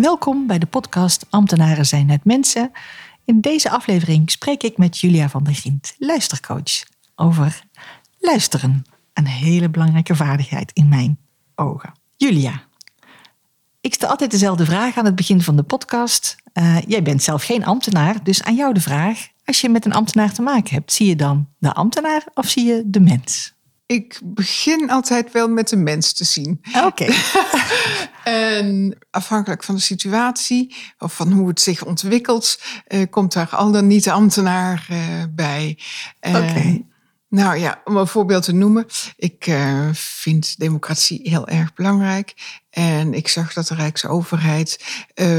Welkom bij de podcast Ambtenaren zijn net mensen. In deze aflevering spreek ik met Julia van der Gient, luistercoach, over luisteren. Een hele belangrijke vaardigheid in mijn ogen. Julia, ik stel altijd dezelfde vraag aan het begin van de podcast. Uh, jij bent zelf geen ambtenaar, dus aan jou de vraag. Als je met een ambtenaar te maken hebt, zie je dan de ambtenaar of zie je de mens? Ik begin altijd wel met de mens te zien. Oké. en afhankelijk van de situatie of van hoe het zich ontwikkelt, uh, komt daar al dan niet de ambtenaar uh, bij. Oké. Nou ja, om een voorbeeld te noemen. Ik uh, vind democratie heel erg belangrijk. En ik zag dat de Rijksoverheid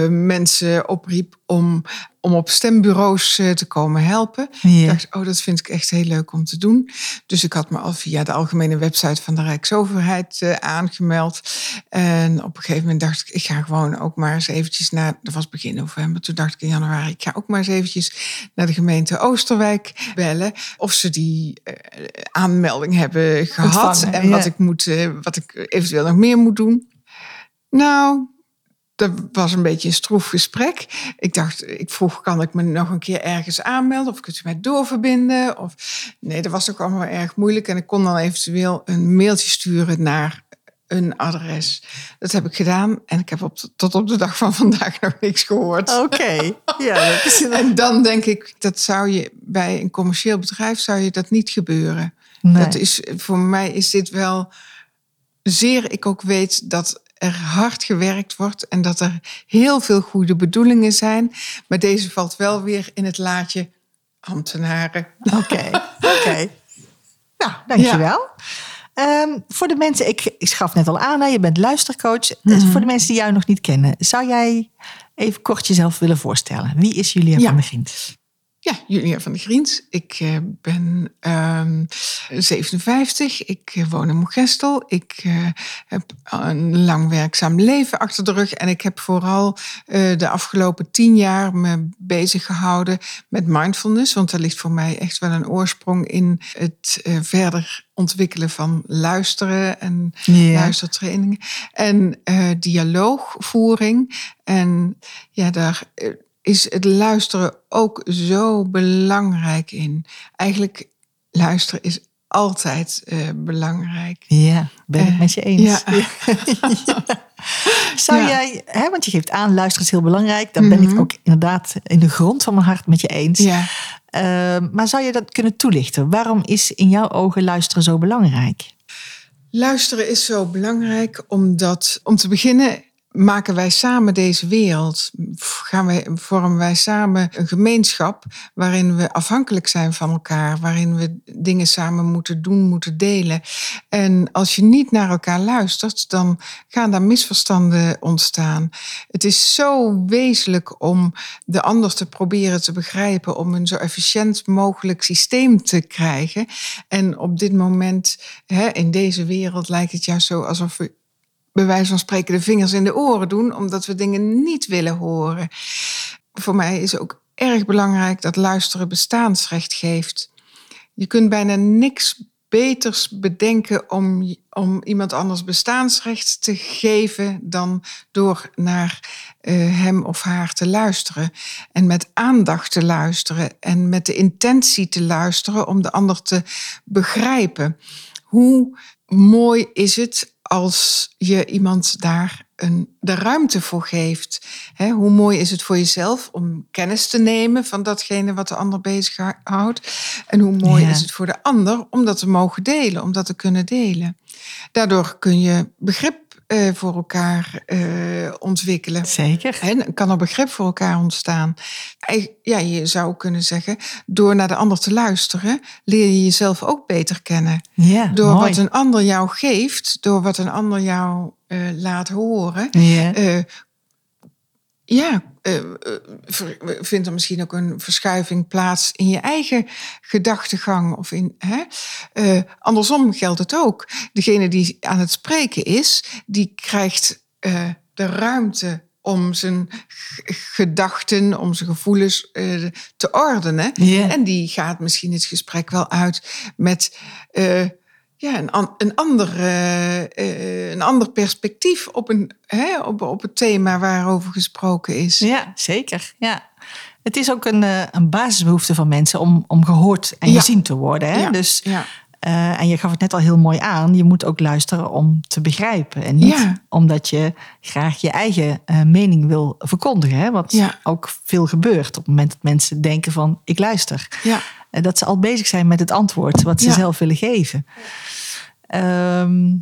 mensen opriep om, om op stembureaus uh, te komen helpen. Ja. Ik dacht, oh, dat vind ik echt heel leuk om te doen. Dus ik had me al via de algemene website van de Rijksoverheid uh, aangemeld. En op een gegeven moment dacht ik, ik ga gewoon ook maar eens eventjes naar, dat was begin november, toen dacht ik in januari, ik ga ook maar eens eventjes naar de gemeente Oosterwijk bellen. Of ze die uh, aanmelding hebben gehad Ontvangen, en ja. wat ik, moet, uh, wat ik eventueel nog meer moet doen. Nou, dat was een beetje een stroef gesprek. Ik dacht, ik vroeg, kan ik me nog een keer ergens aanmelden? Of kunt u mij doorverbinden? Of nee, dat was ook allemaal erg moeilijk. En ik kon dan eventueel een mailtje sturen naar een adres. Dat heb ik gedaan en ik heb op, tot op de dag van vandaag nog niks gehoord. Oké, okay. ja. Dat is en dan denk ik, dat zou je bij een commercieel bedrijf zou je dat niet gebeuren. Nee. Dat is, voor mij is dit wel zeer ik ook weet dat er hard gewerkt wordt en dat er heel veel goede bedoelingen zijn. Maar deze valt wel weer in het laadje ambtenaren. Oké, oké. Okay. Nou, dankjewel. Ja. Um, voor de mensen, ik, ik schaf net al aan, hè, je bent luistercoach. Mm -hmm. Voor de mensen die jou nog niet kennen, zou jij even kort jezelf willen voorstellen? Wie is Julia ja. van der Gint? Ja, Julia van der Griens. Ik uh, ben um, 57. Ik uh, woon in Moergestel. Ik uh, heb een lang werkzaam leven achter de rug. En ik heb vooral de afgelopen tien jaar me bezig gehouden met mindfulness. Want daar ligt voor mij echt wel een oorsprong in het verder ontwikkelen van luisteren en ja. luistertrainingen. En dialoogvoering. En ja, daar is het luisteren ook zo belangrijk in. Eigenlijk luisteren is altijd uh, belangrijk. Ja, ben ik uh, met je eens. Ja. ja. Zou ja. jij, hè, want je geeft aan, luisteren is heel belangrijk. Dan mm -hmm. ben ik ook inderdaad in de grond van mijn hart met je eens. Ja. Uh, maar zou je dat kunnen toelichten? Waarom is in jouw ogen luisteren zo belangrijk? Luisteren is zo belangrijk omdat, om te beginnen, maken wij samen deze wereld? Gaan wij, vormen wij samen een gemeenschap waarin we afhankelijk zijn van elkaar, waarin we dingen samen moeten doen, moeten delen? En als je niet naar elkaar luistert, dan gaan daar misverstanden ontstaan. Het is zo wezenlijk om de ander te proberen te begrijpen, om een zo efficiënt mogelijk systeem te krijgen. En op dit moment, hè, in deze wereld, lijkt het juist zo alsof we bij wijze van spreken de vingers in de oren doen, omdat we dingen niet willen horen. Voor mij is ook erg belangrijk dat luisteren bestaansrecht geeft. Je kunt bijna niks beters bedenken om, om iemand anders bestaansrecht te geven dan door naar uh, hem of haar te luisteren. En met aandacht te luisteren en met de intentie te luisteren om de ander te begrijpen. Hoe mooi is het als je iemand daar een, de ruimte voor geeft. He, hoe mooi is het voor jezelf om kennis te nemen van datgene wat de ander bezighoudt. En hoe mooi Ja. is het voor de ander om dat te mogen delen, om dat te kunnen delen. Daardoor kun je begrip eh, voor elkaar eh, ontwikkelen. Zeker. En kan er begrip voor elkaar ontstaan. Ja, je zou kunnen zeggen, door naar de ander te luisteren, leer je jezelf ook beter kennen. Ja, Door mooi. wat een ander jou geeft, door wat een ander jou eh, laat horen. Ja. Ja, eh, eh, vindt er misschien ook een verschuiving plaats in je eigen gedachtegang. Of in, hè? Eh, andersom geldt het ook. Degene die aan het spreken is, die krijgt de ruimte om zijn gedachten, om zijn gevoelens te ordenen. En die gaat misschien het gesprek wel uit met ja, een, an- een, ander, eh, een ander perspectief op, een, hè, op, op het thema waarover gesproken is. Ja, zeker. Ja. Het is ook een, eh, een basisbehoefte van mensen om, om gehoord en Ja. gezien te worden. Hè? Ja, Dus, ja. Eh, en je gaf het net al heel mooi aan. Je moet ook luisteren om te begrijpen. En niet Ja. omdat je graag je eigen eh, mening wil verkondigen. Hè? Wat Ja. ook veel gebeurt op het moment dat mensen denken van ik luister. Ja. En dat ze al bezig zijn met het antwoord wat ze zelf willen geven. Ehm,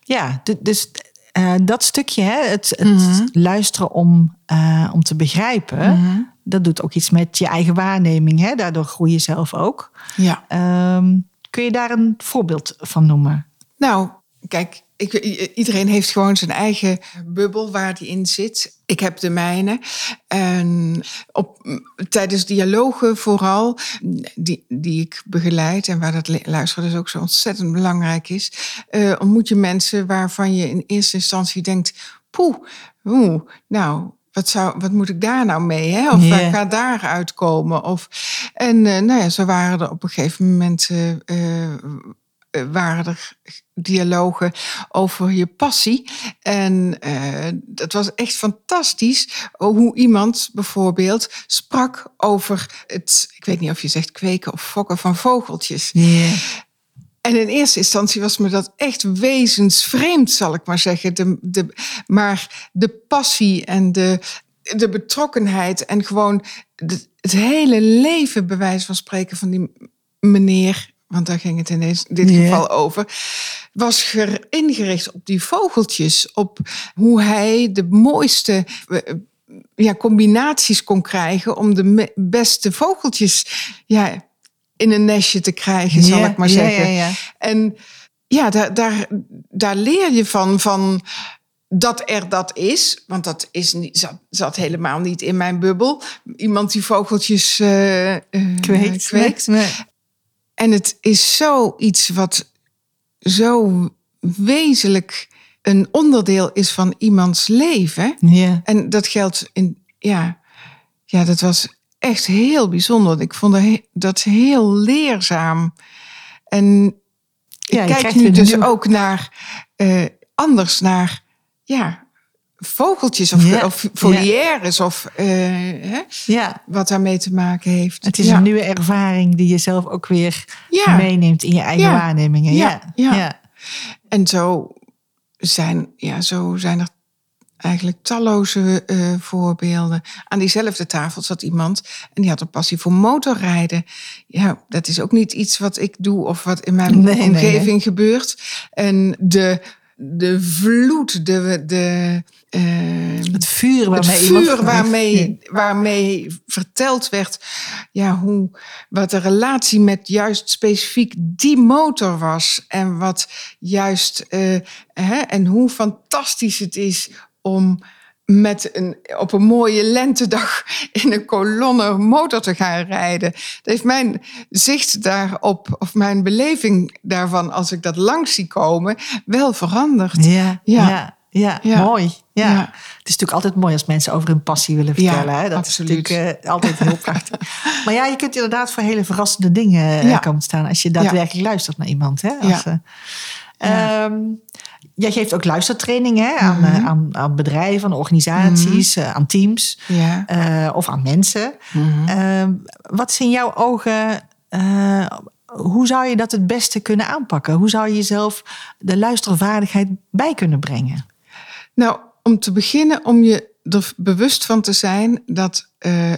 ja, du- dus eh, dat stukje, hè, het, het Mhm. luisteren om, eh, om te begrijpen, dat doet ook iets met je eigen waarneming. Hè? Daardoor groei je zelf ook. ja. Ehm, kun je daar een voorbeeld van noemen? Nou, kijk, ik, iedereen heeft gewoon zijn eigen bubbel waar die in zit. Ik heb de mijne. En op, tijdens dialogen vooral, die, die ik begeleid... en waar dat luisteren dus ook zo ontzettend belangrijk is... eh, ontmoet je mensen waarvan je in eerste instantie denkt... poeh, oeh, nou... Wat, zou, wat moet ik daar nou mee? Hè? Of Ja. waar gaat daar uitkomen? Of, en eh, nou ja, zo waren er op een gegeven moment eh, eh, waren er dialogen over je passie. En dat was echt fantastisch hoe iemand bijvoorbeeld sprak over het, ik weet niet of je zegt kweken of fokken van vogeltjes. En in eerste instantie was me dat echt wezensvreemd, zal ik maar zeggen. De, de, maar de passie en de, de betrokkenheid en gewoon de- het hele leven, bij wijze van spreken, van die meneer, want daar ging het in dit geval over, was ger- ingericht op die vogeltjes, op hoe hij de mooiste eh, ja, combinaties kon krijgen om de beste vogeltjes ja, in een nestje te krijgen, zal Ja, ik maar zeggen. ja, ja. En ja, daar, daar, daar leer je van, van dat er dat is. Want dat is niet, zat, zat helemaal niet in mijn bubbel. Iemand die vogeltjes eh, Kweekt. kweekt. Nee. En het is zoiets wat zo wezenlijk een onderdeel is van iemands leven. Ja. En dat geldt in, ja, ja, dat was echt heel bijzonder. Ik vond dat he- dat heel leerzaam. En Ja, ik kijk nu dus ook naar, eh, anders naar, ja, vogeltjes of, Ja, of volières of eh, hè, ja, wat daarmee te maken heeft. het is ja. een nieuwe ervaring die je zelf ook weer Ja. meeneemt in je eigen waarnemingen. Ja. Ja, ja. Ja. En zo zijn, ja, zo zijn er eigenlijk talloze eh, voorbeelden. Aan diezelfde tafel zat iemand en die had een passie voor motorrijden. Ja, dat is ook niet iets wat ik doe of wat in mijn Nee, nee, omgeving gebeurt. En de, de vloed, de, de, eh, Het vuur waarmee vuur waarmee, waarmee verteld werd ja, hoe, wat de relatie met juist specifiek die motor was. En wat juist eh, hè, en hoe fantastisch het is om met een, op een mooie lentedag in een kolonne motor te gaan rijden. Dat heeft mijn zicht daarop, of mijn beleving daarvan, als ik dat langs zie komen, wel veranderd. Ja, ja. Ja. ja, Ja. mooi. Ja. Ja. Het is natuurlijk altijd mooi als mensen over hun passie willen vertellen. hè? Dat absoluut. is natuurlijk eh, altijd heel prachtig. Maar ja, je kunt inderdaad voor hele verrassende dingen eh, komen staan als je daadwerkelijk luistert naar iemand. Hè? Als, Ja. eh, Ja. ehm, jij geeft ook luistertrainingen aan, Mhm. eh, aan, aan bedrijven, aan organisaties, eh, aan teams Ja. eh, of aan mensen. Mhm. Ehm, wat is in jouw ogen, hoe zou je dat het beste kunnen aanpakken? Hoe zou je jezelf de luistervaardigheid bij kunnen brengen? Nou, om te beginnen, om je er bewust van te zijn dat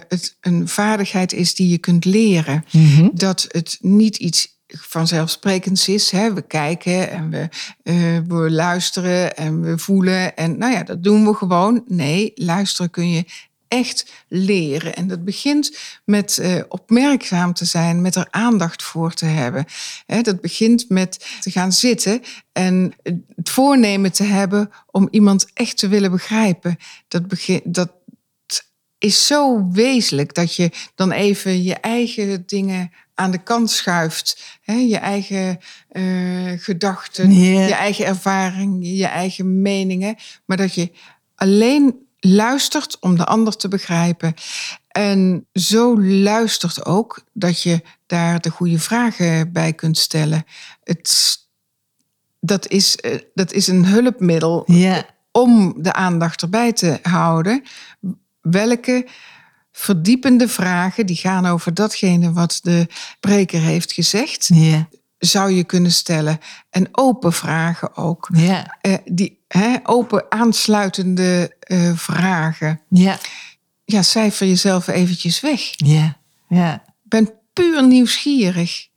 het een vaardigheid is die je kunt leren. Dat het niet iets vanzelfsprekend is. Hè? We kijken en we, uh, we luisteren en we voelen. En nou ja, dat doen we gewoon. Nee, luisteren kun je echt leren. En dat begint met uh, opmerkzaam te zijn, met er aandacht voor te hebben. Dat begint met te gaan zitten en het voornemen te hebben om iemand echt te willen begrijpen. Dat, begin, dat is zo wezenlijk dat je dan even je eigen dingen aan de kant schuift. Hè? Je eigen uh, gedachten, je eigen ervaring, je eigen meningen. Maar dat je alleen luistert om de ander te begrijpen. En zo luistert ook dat je daar de goede vragen bij kunt stellen. Het, dat, is, eh, dat is een hulpmiddel om de aandacht erbij te houden. Welke verdiepende vragen, die gaan over datgene wat de preker heeft gezegd, zou je kunnen stellen. En open vragen ook. Uh, die hè, open aansluitende uh, vragen. Ja. Ja, cijfer jezelf eventjes weg. Ja. Ja. Ben puur nieuwsgierig.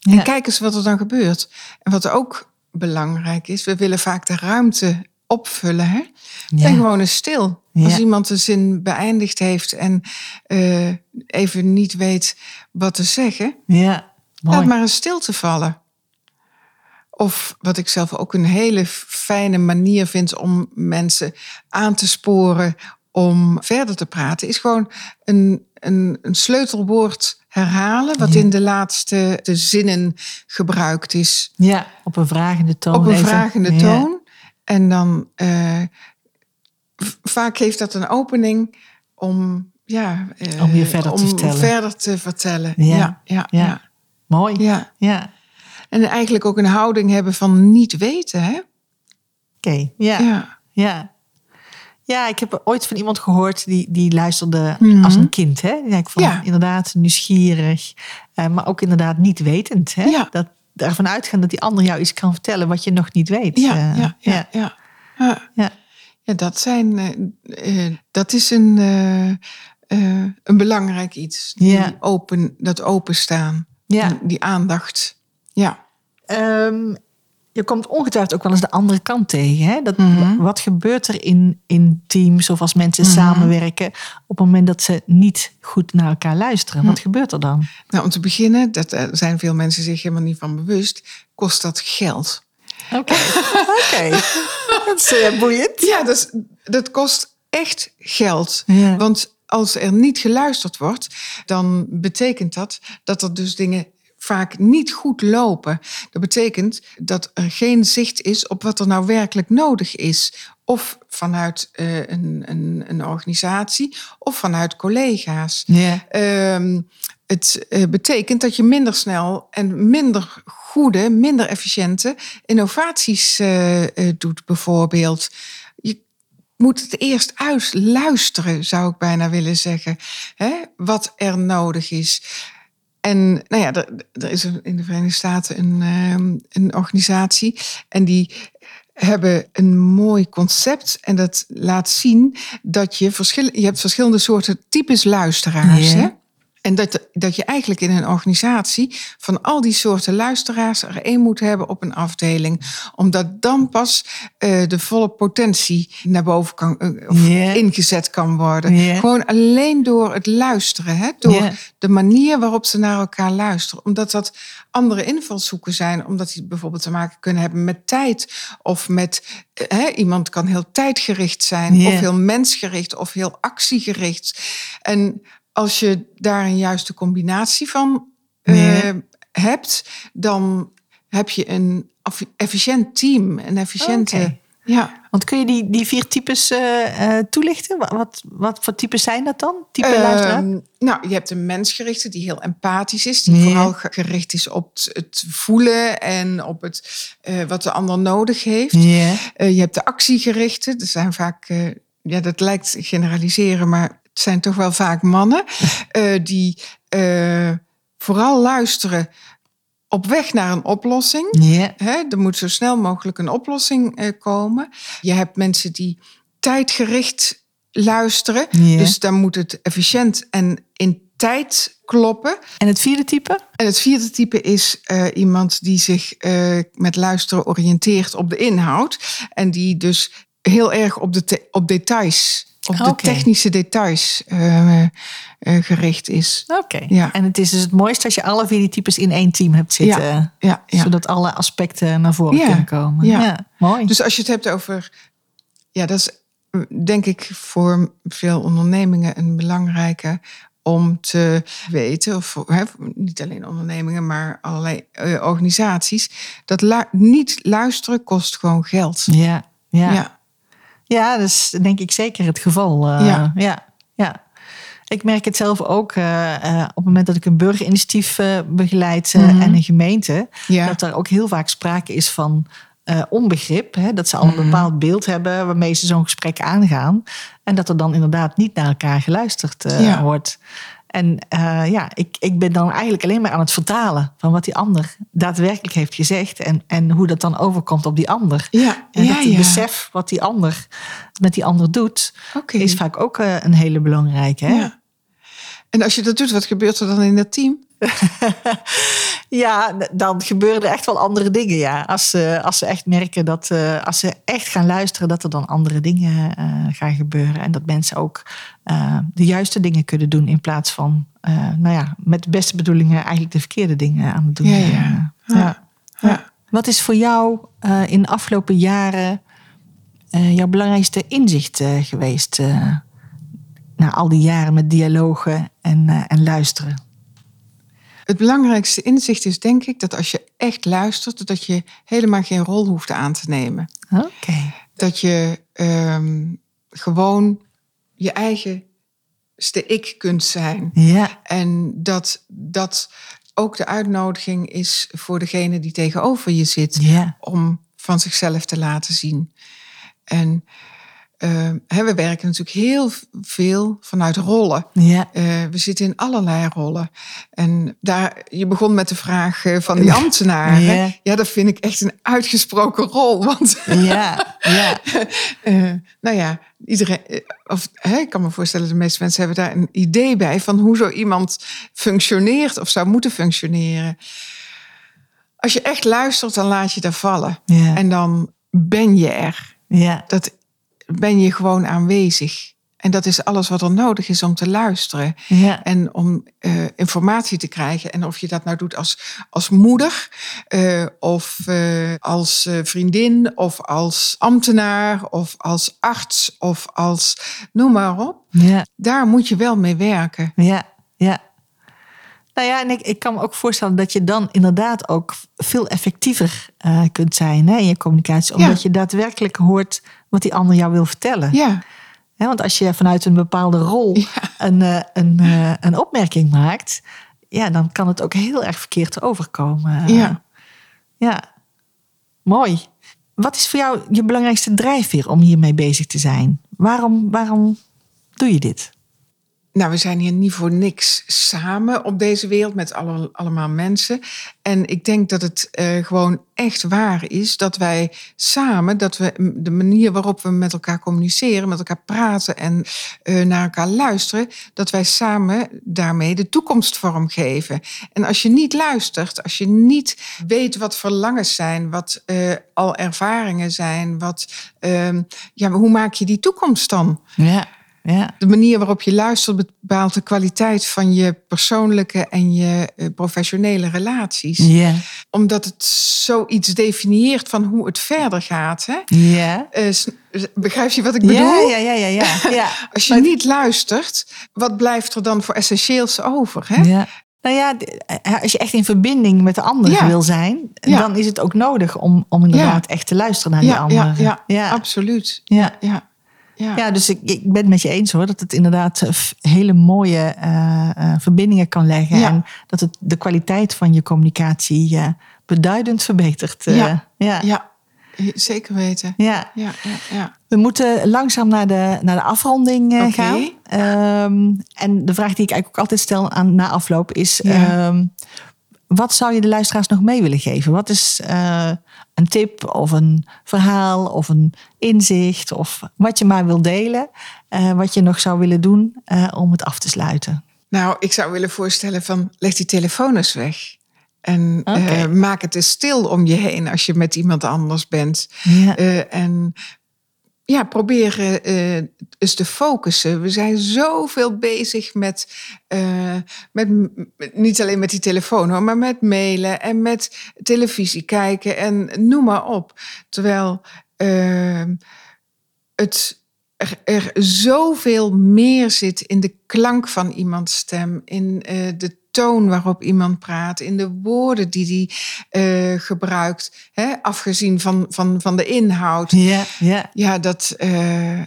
En kijk eens wat er dan gebeurt. En wat ook belangrijk is, we willen vaak de ruimte opvullen. Hè? Ja. En gewoon eens stil. Als iemand de zin beëindigd heeft en uh, even niet weet wat te zeggen, ja. laat maar een stilte vallen. Of wat ik zelf ook een hele fijne manier vind om mensen aan te sporen om verder te praten, is gewoon een, een, een sleutelwoord herhalen, wat in de laatste de zinnen gebruikt is. Ja, op een vragende toon. Op een even. vragende toon. En dan uh, vaak heeft dat een opening om, ja, uh, om je verder om te vertellen. verder te vertellen. Ja. Ja, ja, ja. ja. Mooi. Ja. ja. En eigenlijk ook een houding hebben van niet weten, hè? Oké, okay. ja. ja. Ja. Ik heb ooit van iemand gehoord die, die luisterde Mhm. als een kind. Hè? Ja, ik vond Ja. inderdaad nieuwsgierig, eh, maar ook inderdaad niet wetend. Hè? Ja. Dat ervan uitgaan dat die ander jou iets kan vertellen wat je nog niet weet. Ja, Eh, ja, ja, ja. ja. Ja. Dat, zijn, eh, eh, dat is een, eh, een belangrijk iets. Die Ja. open, dat openstaan, Ja. die, aandacht. Ja. Ehm, je komt ongetwijfeld ook wel eens de andere kant tegen. Hè? Dat, Mhm. Wat gebeurt er in, in teams of als mensen samenwerken op het moment dat ze niet goed naar elkaar luisteren? Wat gebeurt er dan? Nou, om te beginnen, dat eh, zijn veel mensen zich helemaal niet van bewust, kost dat geld. Oké, oké. Dat is eh, boeiend. Ja, dat, is- dat kost echt geld. Ja. Want als er niet geluisterd wordt, dan betekent dat dat er dus dingen vaak niet goed lopen. Dat betekent dat er geen zicht is op wat er nou werkelijk nodig is. Of vanuit eh, een, een, een organisatie of vanuit collega's. Ja. Ehm, het eh, betekent dat je minder snel en minder goede, minder efficiënte innovaties eh, eh, doet, bijvoorbeeld. Je moet het eerst uitluisteren, zou ik bijna willen zeggen, hè, wat er nodig is. En nou ja, er, er is in de Verenigde Staten een, ehm, een organisatie en die hebben een mooi concept en dat laat zien dat je verschil, je hebt verschillende soorten types luisteraars. Hè? En dat, dat je eigenlijk in een organisatie van al die soorten luisteraars er één moet hebben op een afdeling. Omdat dan pas eh, de volle potentie naar boven kan, eh, of ingezet kan worden. Gewoon alleen door het luisteren. Hè? Door de manier waarop ze naar elkaar luisteren. Omdat dat andere invalshoeken zijn. Omdat die bijvoorbeeld te maken kunnen hebben met tijd. Of met, eh, hè, iemand kan heel tijdgericht zijn. Of heel mensgericht. Of heel actiegericht. En als je daar een juiste combinatie van eh, hebt, dan heb je een efficiënt team. Een efficiënte. Ja. Want kun je die, die vier types eh, eh, toelichten? Wat, wat, wat voor types zijn dat dan? Type luisteraar? nou, je hebt een mensgerichte die heel empathisch is, die vooral ge- gericht is op het, voelen en op het, wat de ander nodig heeft. Je hebt de actiegerichte, dat zijn vaak, ja, dat lijkt generaliseren, maar het zijn toch wel vaak mannen eh, die eh, vooral luisteren op weg naar een oplossing. Ja. Hè, er moet zo snel mogelijk een oplossing eh, komen. Je hebt mensen die tijdgericht luisteren. Dus dan moet het efficiënt en in tijd kloppen. En het vierde type? En het vierde type is uh, iemand die zich uh, met luisteren oriënteert op de inhoud. En die dus heel erg op, de op details, op de technische details uh, gericht is. Oké. Ja. En het is dus het mooiste als je alle vier die types in één team hebt zitten. Ja. Ja. Zodat alle aspecten naar voren kunnen komen. Ja. mooi. Dus als je het hebt over... Ja, dat is denk ik voor veel ondernemingen een belangrijke om te weten, of niet alleen ondernemingen, maar allerlei uh, organisaties, dat niet luisteren kost gewoon geld. Ja, ja. Ja. dat is denk ik zeker het geval. Uh, ja. ja. ja. Ik merk het zelf ook uh, op het moment dat ik een burgerinitiatief begeleid mm en een gemeente, ja. dat er ook heel vaak sprake is van uh, onbegrip. Hè, dat ze al een mhm. bepaald beeld hebben waarmee ze zo'n gesprek aangaan. En dat er dan inderdaad niet naar elkaar geluisterd uh, wordt. En uh, ja, ik, ik ben dan eigenlijk alleen maar aan het vertalen van wat die ander daadwerkelijk heeft gezegd. En, en hoe dat dan overkomt op die ander. Ja, en dat die besef wat die ander met die ander doet, okay. is vaak ook een hele belangrijke. Hè? Ja. En als je dat doet, wat gebeurt er dan in dat team? ja, dan gebeuren er echt wel andere dingen. Ja. Als, ze, als ze echt merken dat, uh, als ze echt gaan luisteren, dat er dan andere dingen uh, gaan gebeuren. En dat mensen ook uh, de juiste dingen kunnen doen in plaats van, nou ja, met de beste bedoelingen eigenlijk de verkeerde dingen aan het doen. Ja, ja. ja. ja. Wat is voor jou in de afgelopen jaren jouw belangrijkste inzicht geweest? na al die jaren met dialogen en, en luisteren? Het belangrijkste inzicht is denk ik dat als je echt luistert, dat je helemaal geen rol hoeft aan te nemen. Oké. Dat je um, gewoon je eigenste ik kunt zijn. Ja. En dat dat ook de uitnodiging is voor degene die tegenover je zit ja. om van zichzelf te laten zien. En uh, we werken natuurlijk heel veel vanuit rollen. Ja. Uh, we zitten in allerlei rollen. En daar, je begon met de vraag eh, van die ambtenaren. Ja. ja, dat vind ik echt een uitgesproken rol. Want ja, ja. uh, nou ja, iedereen, of, hè, ik kan me voorstellen, de meeste mensen hebben daar een idee bij van hoe zo iemand functioneert of zou moeten functioneren. Als je echt luistert, dan laat je daar vallen. Ja. En dan ben je er. Ja. Dat ben je gewoon aanwezig. En dat is alles wat er nodig is om te luisteren. Ja. En om uh, informatie te krijgen. En of je dat nou doet als, als moeder, uh, of uh, als vriendin, of als ambtenaar, of als arts, of als noem maar op. Ja. Daar moet je wel mee werken. Ja, ja. Nou ja, en ik, ik kan me ook voorstellen dat je dan inderdaad ook veel effectiever kunt zijn hè, in je communicatie. Omdat je daadwerkelijk hoort wat die ander jou wil vertellen. Ja. want als je vanuit een bepaalde rol een, uh, een, uh, een opmerking maakt, ja, dan kan het ook heel erg verkeerd overkomen. Ja. Ja, mooi. Wat is voor jou je belangrijkste drijfveer om hiermee bezig te zijn? Waarom, waarom doe je dit? Nou, we zijn hier niet voor niks samen op deze wereld met alle, allemaal mensen. En ik denk dat het uh, gewoon echt waar is dat wij samen, dat we de manier waarop we met elkaar communiceren, met elkaar praten en uh, naar elkaar luisteren, dat wij samen daarmee de toekomst vormgeven. En als je niet luistert, als je niet weet wat verlangens zijn, wat uh, al ervaringen zijn, wat, ja, hoe maak je die toekomst dan? Ja. Ja. De manier waarop je luistert bepaalt de kwaliteit van je persoonlijke en je eh, professionele relaties. Ja. Omdat het zoiets definieert van hoe het verder gaat. Hè? Ja. Uh, begrijp je wat ik bedoel? Ja, ja, ja, ja. ja. Als je niet luistert, wat blijft er dan voor essentieels over? Hè? Ja. Nou ja, eh, als je echt in verbinding met de ander wil zijn, dan is het ook nodig om, om inderdaad echt te luisteren naar die ander. Ja, ja, absoluut. Ja. Ja. Ja. ja, dus ik, ik ben het met je eens hoor. Dat het inderdaad eh, hele mooie uh, uh, verbindingen kan leggen. En dat het de kwaliteit van je communicatie uh, beduidend verbetert. ja. ja. ja. Zeker weten. Ja. Ja, ja, We moeten langzaam naar de, naar de afronding okay. gaan. Um, en de vraag die ik eigenlijk ook altijd stel aan, na afloop is... Um, wat zou je de luisteraars nog mee willen geven? Wat is uh, een tip of een verhaal of een inzicht of wat je maar wil delen, uh, wat je nog zou willen doen uh, om het af te sluiten? Nou, ik zou willen voorstellen van leg die telefoon eens weg. En eh, maak het eens stil om je heen als je met iemand anders bent. Ja. Eh, en ja, probeer eh, eens te focussen. We zijn zoveel bezig met, eh, met, niet alleen met die telefoon hoor, maar met mailen en met televisie kijken en noem maar op. Terwijl eh, het er, er zoveel meer zit in de klank van iemands stem, in eh, de toon waarop iemand praat, in de woorden die hij gebruikt, hè, afgezien van, van, van de inhoud. ja, ja. Ja, dat, eh,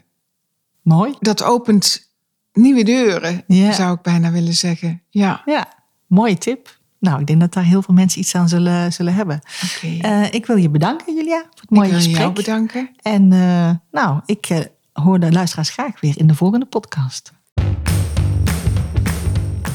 Mooi. dat opent nieuwe deuren, Ja. zou ik bijna willen zeggen. Ja, Ja, mooie tip. Nou, ik denk dat daar heel veel mensen iets aan zullen, zullen hebben. oké. Eh, ik wil je bedanken, Julia, voor het mooie ik wil gesprek. jou bedanken. En eh, nou, ik eh, hoor de luisteraars graag weer in de volgende podcast.